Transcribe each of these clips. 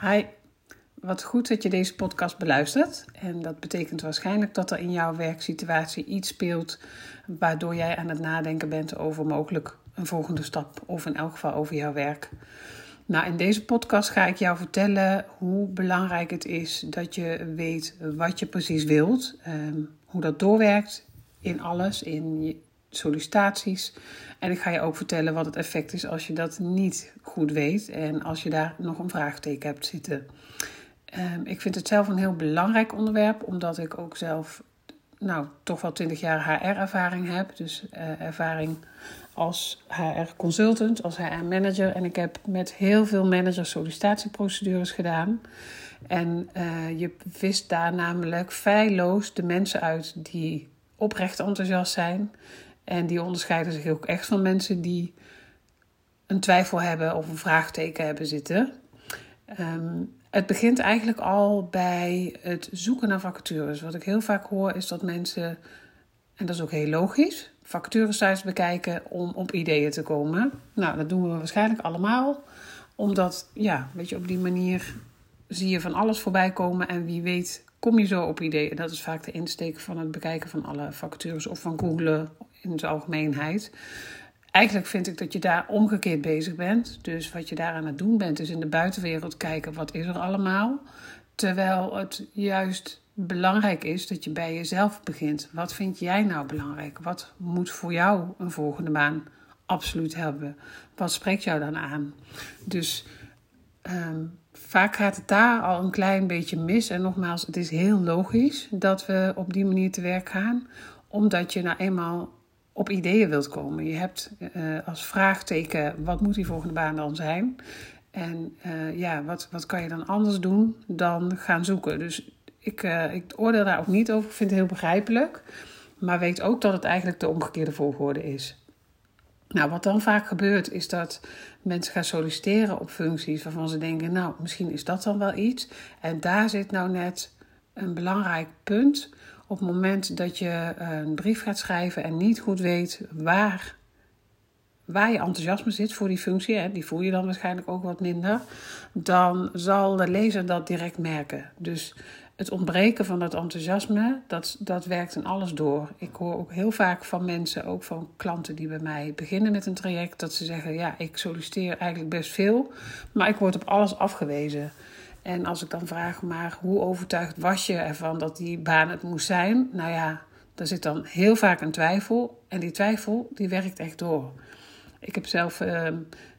Hi, wat goed dat je deze podcast beluistert. En dat betekent waarschijnlijk dat er in jouw werksituatie iets speelt waardoor jij aan het nadenken bent over mogelijk een volgende stap of in elk geval over jouw werk. Nou, in deze podcast ga ik jou vertellen hoe belangrijk het is dat je weet wat je precies wilt, ehm, hoe dat doorwerkt in alles, in sollicitaties. En ik ga je ook vertellen wat het effect is als je dat niet goed weet en als je daar nog een vraagteken hebt zitten. Ehm, ik vind het zelf een heel belangrijk onderwerp, omdat ik ook zelf nou, toch wel 20 jaar HR-ervaring heb. Dus uh, ervaring als HR-consultant, als HR-manager. En ik heb met heel veel managers sollicitatieprocedures gedaan. En uh, je vist daar namelijk feilloos de mensen uit die oprecht enthousiast zijn en die onderscheiden zich ook echt van mensen die een twijfel hebben of een vraagteken hebben zitten. Um, het begint eigenlijk al bij het zoeken naar vacatures. Wat ik heel vaak hoor is dat mensen, en dat is ook heel logisch, vacaturesites bekijken om op ideeën te komen. Nou, dat doen we waarschijnlijk allemaal. Omdat, ja, weet je, op die manier zie je van alles voorbij komen en wie weet kom je zo op ideeën. Dat is vaak de insteek van het bekijken van alle vacatures of van googlen in de algemeenheid. Eigenlijk vind ik dat je daar omgekeerd bezig bent. Dus wat je daar aan het doen bent, is in de buitenwereld kijken wat is er allemaal. Terwijl het juist belangrijk is dat je bij jezelf begint. Wat vind jij nou belangrijk? Wat moet voor jou een volgende baan absoluut hebben? Wat spreekt jou dan aan? Dus um, vaak gaat het daar al een klein beetje mis. En nogmaals, het is heel logisch dat we op die manier te werk gaan, omdat je nou eenmaal op ideeën wilt komen. Je hebt uh, als vraagteken: wat moet die volgende baan dan zijn? En uh, ja, wat, wat kan je dan anders doen dan gaan zoeken? Dus ik, uh, ik oordeel daar ook niet over. Ik vind het heel begrijpelijk. Maar weet ook dat het eigenlijk de omgekeerde volgorde is. Nou, wat dan vaak gebeurt, is dat mensen gaan solliciteren op functies waarvan ze denken: Nou, misschien is dat dan wel iets. En daar zit nou net een belangrijk punt op het moment dat je een brief gaat schrijven en niet goed weet waar, waar je enthousiasme zit voor die functie, hè, die voel je dan waarschijnlijk ook wat minder, dan zal de lezer dat direct merken. Dus het ontbreken van dat enthousiasme, dat, dat werkt in alles door. Ik hoor ook heel vaak van mensen, ook van klanten die bij mij beginnen met een traject, dat ze zeggen: Ja, ik solliciteer eigenlijk best veel, maar ik word op alles afgewezen. En als ik dan vraag, maar hoe overtuigd was je ervan dat die baan het moest zijn? Nou ja, daar zit dan heel vaak een twijfel. En die twijfel, die werkt echt door. Ik heb zelf uh,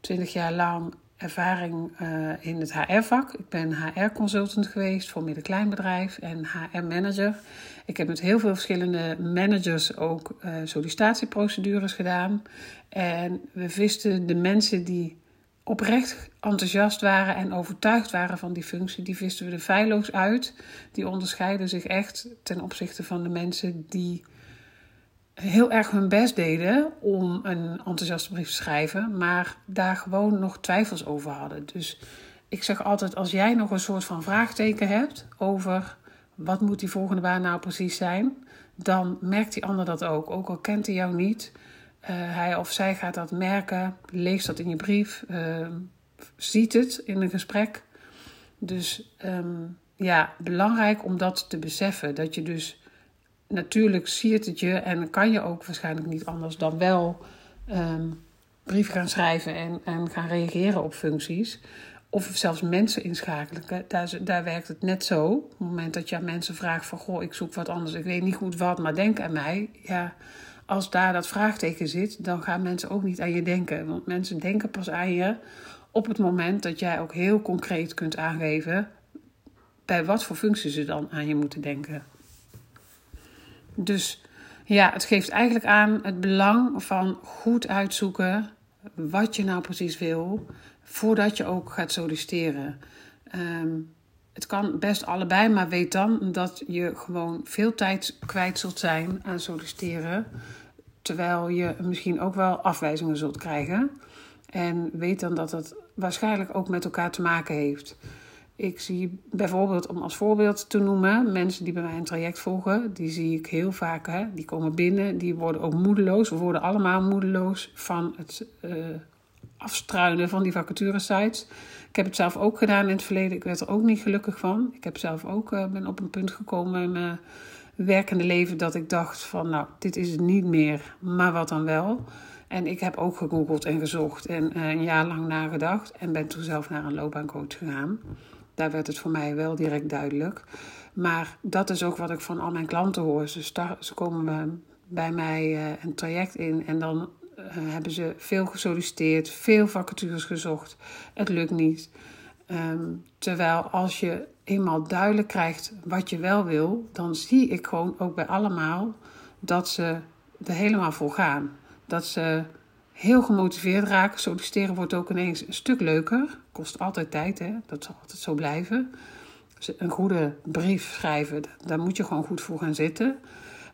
twintig jaar lang ervaring uh, in het HR-vak. Ik ben HR-consultant geweest voor midden-kleinbedrijf en HR-manager. Ik heb met heel veel verschillende managers ook uh, sollicitatieprocedures gedaan. En we visten de mensen die oprecht enthousiast waren en overtuigd waren van die functie, die visten we er feilloos uit. Die onderscheiden zich echt ten opzichte van de mensen die heel erg hun best deden om een enthousiaste brief te schrijven, maar daar gewoon nog twijfels over hadden. Dus ik zeg altijd: als jij nog een soort van vraagteken hebt over wat moet die volgende baan nou precies zijn, dan merkt die ander dat ook. Ook al kent hij jou niet, hij of zij gaat dat merken, leest dat in je brief, uh, ziet het in een gesprek. Dus um, ja, belangrijk om dat te beseffen. Dat je dus natuurlijk ziet het je en kan je ook waarschijnlijk niet anders dan wel um, brief gaan schrijven en, en gaan reageren op functies. Of zelfs mensen inschakelen. Daar, daar werkt het net zo. Op het moment dat je aan mensen vraagt van... Goh, ik zoek wat anders, ik weet niet goed wat, maar denk aan mij. Ja, als daar dat vraagteken zit, dan gaan mensen ook niet aan je denken. Want mensen denken pas aan je op het moment dat jij ook heel concreet kunt aangeven bij wat voor functie ze dan aan je moeten denken. Dus ja, het geeft eigenlijk aan het belang van goed uitzoeken wat je nou precies wil voordat je ook gaat solliciteren. Um, het kan best allebei, maar weet dan dat je gewoon veel tijd kwijt zult zijn aan solliciteren. Terwijl je misschien ook wel afwijzingen zult krijgen. En weet dan dat dat waarschijnlijk ook met elkaar te maken heeft. Ik zie bijvoorbeeld, om als voorbeeld te noemen, mensen die bij mij een traject volgen, die zie ik heel vaak. Hè, die komen binnen, die worden ook moedeloos. We worden allemaal moedeloos van het uh, afstruinen van die vacaturesites. Ik heb het zelf ook gedaan in het verleden. Ik werd er ook niet gelukkig van. Ik heb zelf ook uh, ben op een punt gekomen werkende leven dat ik dacht van nou, dit is het niet meer, maar wat dan wel. En ik heb ook gegoogeld en gezocht en uh, een jaar lang nagedacht en ben toen zelf naar een loopbaancoach gegaan. Daar werd het voor mij wel direct duidelijk. Maar dat is ook wat ik van al mijn klanten hoor. Ze, ze komen bij mij uh, een traject in en dan uh, hebben ze veel gesolliciteerd, veel vacatures gezocht. Het lukt niet. Um, terwijl als je eenmaal duidelijk krijgt wat je wel wil, dan zie ik gewoon ook bij allemaal dat ze er helemaal voor gaan. Dat ze heel gemotiveerd raken. Solliciteren wordt ook ineens een stuk leuker. Kost altijd tijd, hè? dat zal altijd zo blijven. Een goede brief schrijven, daar moet je gewoon goed voor gaan zitten.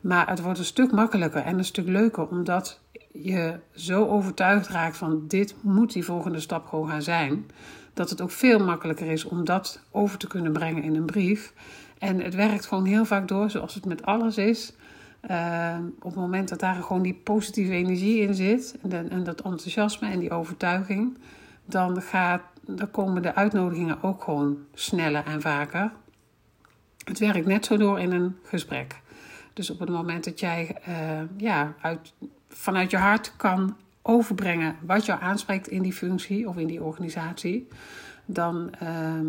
Maar het wordt een stuk makkelijker en een stuk leuker, omdat je zo overtuigd raakt van dit moet die volgende stap gewoon gaan zijn. Dat het ook veel makkelijker is om dat over te kunnen brengen in een brief. En het werkt gewoon heel vaak door, zoals het met alles is. Uh, op het moment dat daar gewoon die positieve energie in zit, en, en dat enthousiasme en die overtuiging, dan, gaat, dan komen de uitnodigingen ook gewoon sneller en vaker. Het werkt net zo door in een gesprek. Dus op het moment dat jij uh, ja, uit, vanuit je hart kan overbrengen wat jou aanspreekt in die functie of in die organisatie, dan, uh,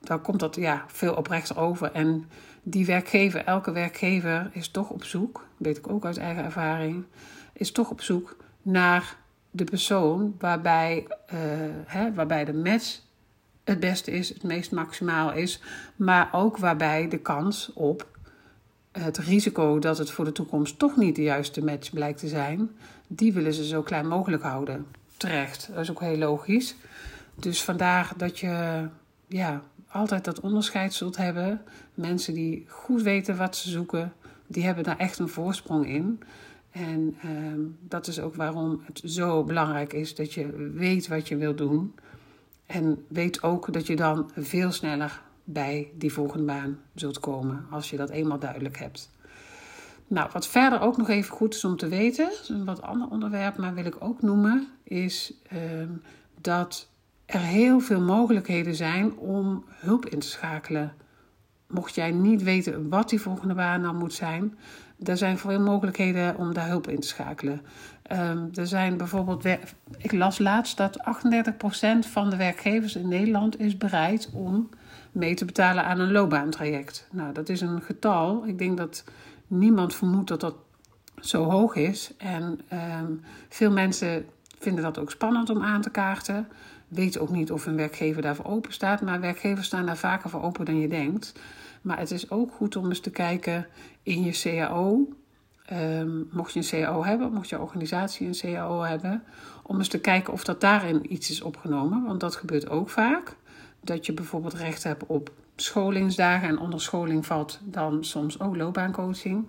dan komt dat ja, veel oprechter over. En die werkgever, elke werkgever is toch op zoek, weet ik ook uit eigen ervaring, is toch op zoek naar de persoon waarbij, uh, hè, waarbij de match het beste is, het meest maximaal is, maar ook waarbij de kans op het risico dat het voor de toekomst toch niet de juiste match blijkt te zijn, die willen ze zo klein mogelijk houden. Terecht, dat is ook heel logisch. Dus vandaar dat je ja, altijd dat onderscheid zult hebben. Mensen die goed weten wat ze zoeken, die hebben daar echt een voorsprong in. En ehm, dat is ook waarom het zo belangrijk is dat je weet wat je wilt doen. En weet ook dat je dan veel sneller bij die volgende baan zult komen als je dat eenmaal duidelijk hebt. Nou, wat verder ook nog even goed is om te weten, een wat ander onderwerp, maar wil ik ook noemen, is ehm, dat er heel veel mogelijkheden zijn om hulp in te schakelen. Mocht jij niet weten wat die volgende baan dan moet zijn, er zijn veel mogelijkheden om daar hulp in te schakelen. Um, er zijn bijvoorbeeld, ik las laatst dat 38% van de werkgevers in Nederland is bereid om mee te betalen aan een loopbaantraject. Nou, dat is een getal. Ik denk dat niemand vermoedt dat dat zo hoog is. En um, veel mensen vinden dat ook spannend om aan te kaarten. Weten ook niet of een werkgever daarvoor open staat. Maar werkgevers staan daar vaker voor open dan je denkt. Maar het is ook goed om eens te kijken in je CAO. Um, mocht je een CAO hebben, mocht je organisatie een CAO hebben, om eens te kijken of dat daarin iets is opgenomen. Want dat gebeurt ook vaak. Dat je bijvoorbeeld recht hebt op scholingsdagen en onder scholing valt dan soms ook loopbaancoaching.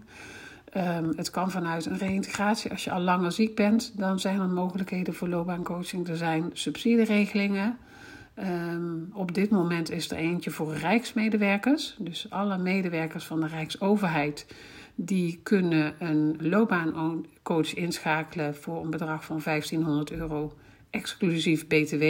Um, het kan vanuit een reïntegratie. Als je al langer ziek bent, dan zijn er mogelijkheden voor loopbaancoaching. Er zijn subsidieregelingen. Um, op dit moment is er eentje voor rijksmedewerkers. Dus alle medewerkers van de Rijksoverheid die kunnen een loopbaancoach inschakelen voor een bedrag van 1500 euro exclusief BTW.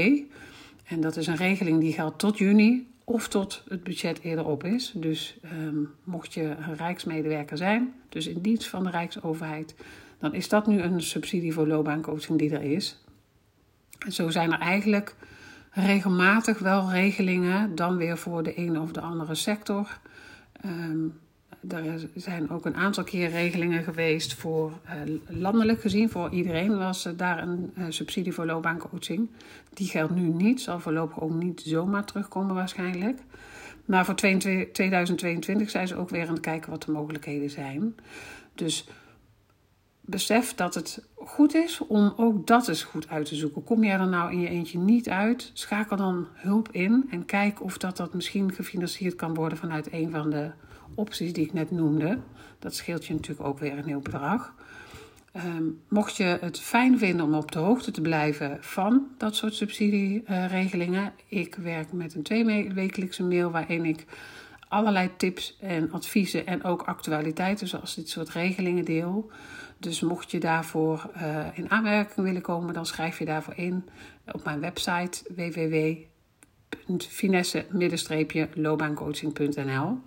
En dat is een regeling die geldt tot juni of tot het budget eerder op is. Dus um, mocht je een rijksmedewerker zijn, dus in dienst van de Rijksoverheid, dan is dat nu een subsidie voor loopbaancoaching die er is. En zo zijn er eigenlijk regelmatig wel regelingen, dan weer voor de ene of de andere sector. Um, er zijn ook een aantal keer regelingen geweest voor uh, landelijk gezien. Voor iedereen was daar een uh, subsidie voor loopbaancoaching. Die geldt nu niet, zal voorlopig ook niet zomaar terugkomen waarschijnlijk. Maar voor 2022 zijn ze ook weer aan het kijken wat de mogelijkheden zijn. Dus besef dat het goed is om ook dat eens goed uit te zoeken. Kom jij er nou in je eentje niet uit, schakel dan hulp in en kijk of dat, dat misschien gefinancierd kan worden vanuit een van de opties die ik net noemde. Dat scheelt je natuurlijk ook weer een heel bedrag. Um, mocht je het fijn vinden om op de hoogte te blijven van dat soort subsidieregelingen, ik werk met een tweewekelijkse mail waarin ik allerlei tips en adviezen en ook actualiteiten zoals dit soort regelingen deel. Dus mocht je daarvoor uh, in aanmerking willen komen, dan schrijf je daarvoor in. op mijn website www.finesse-loopbaancoaching.nl.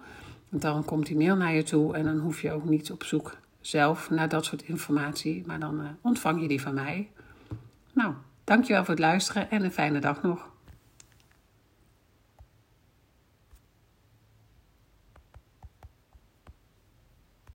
Dan komt die mail naar je toe en dan hoef je ook niet op zoek zelf naar dat soort informatie, maar dan uh, ontvang je die van mij. Nou, dankjewel voor het luisteren en een fijne dag nog.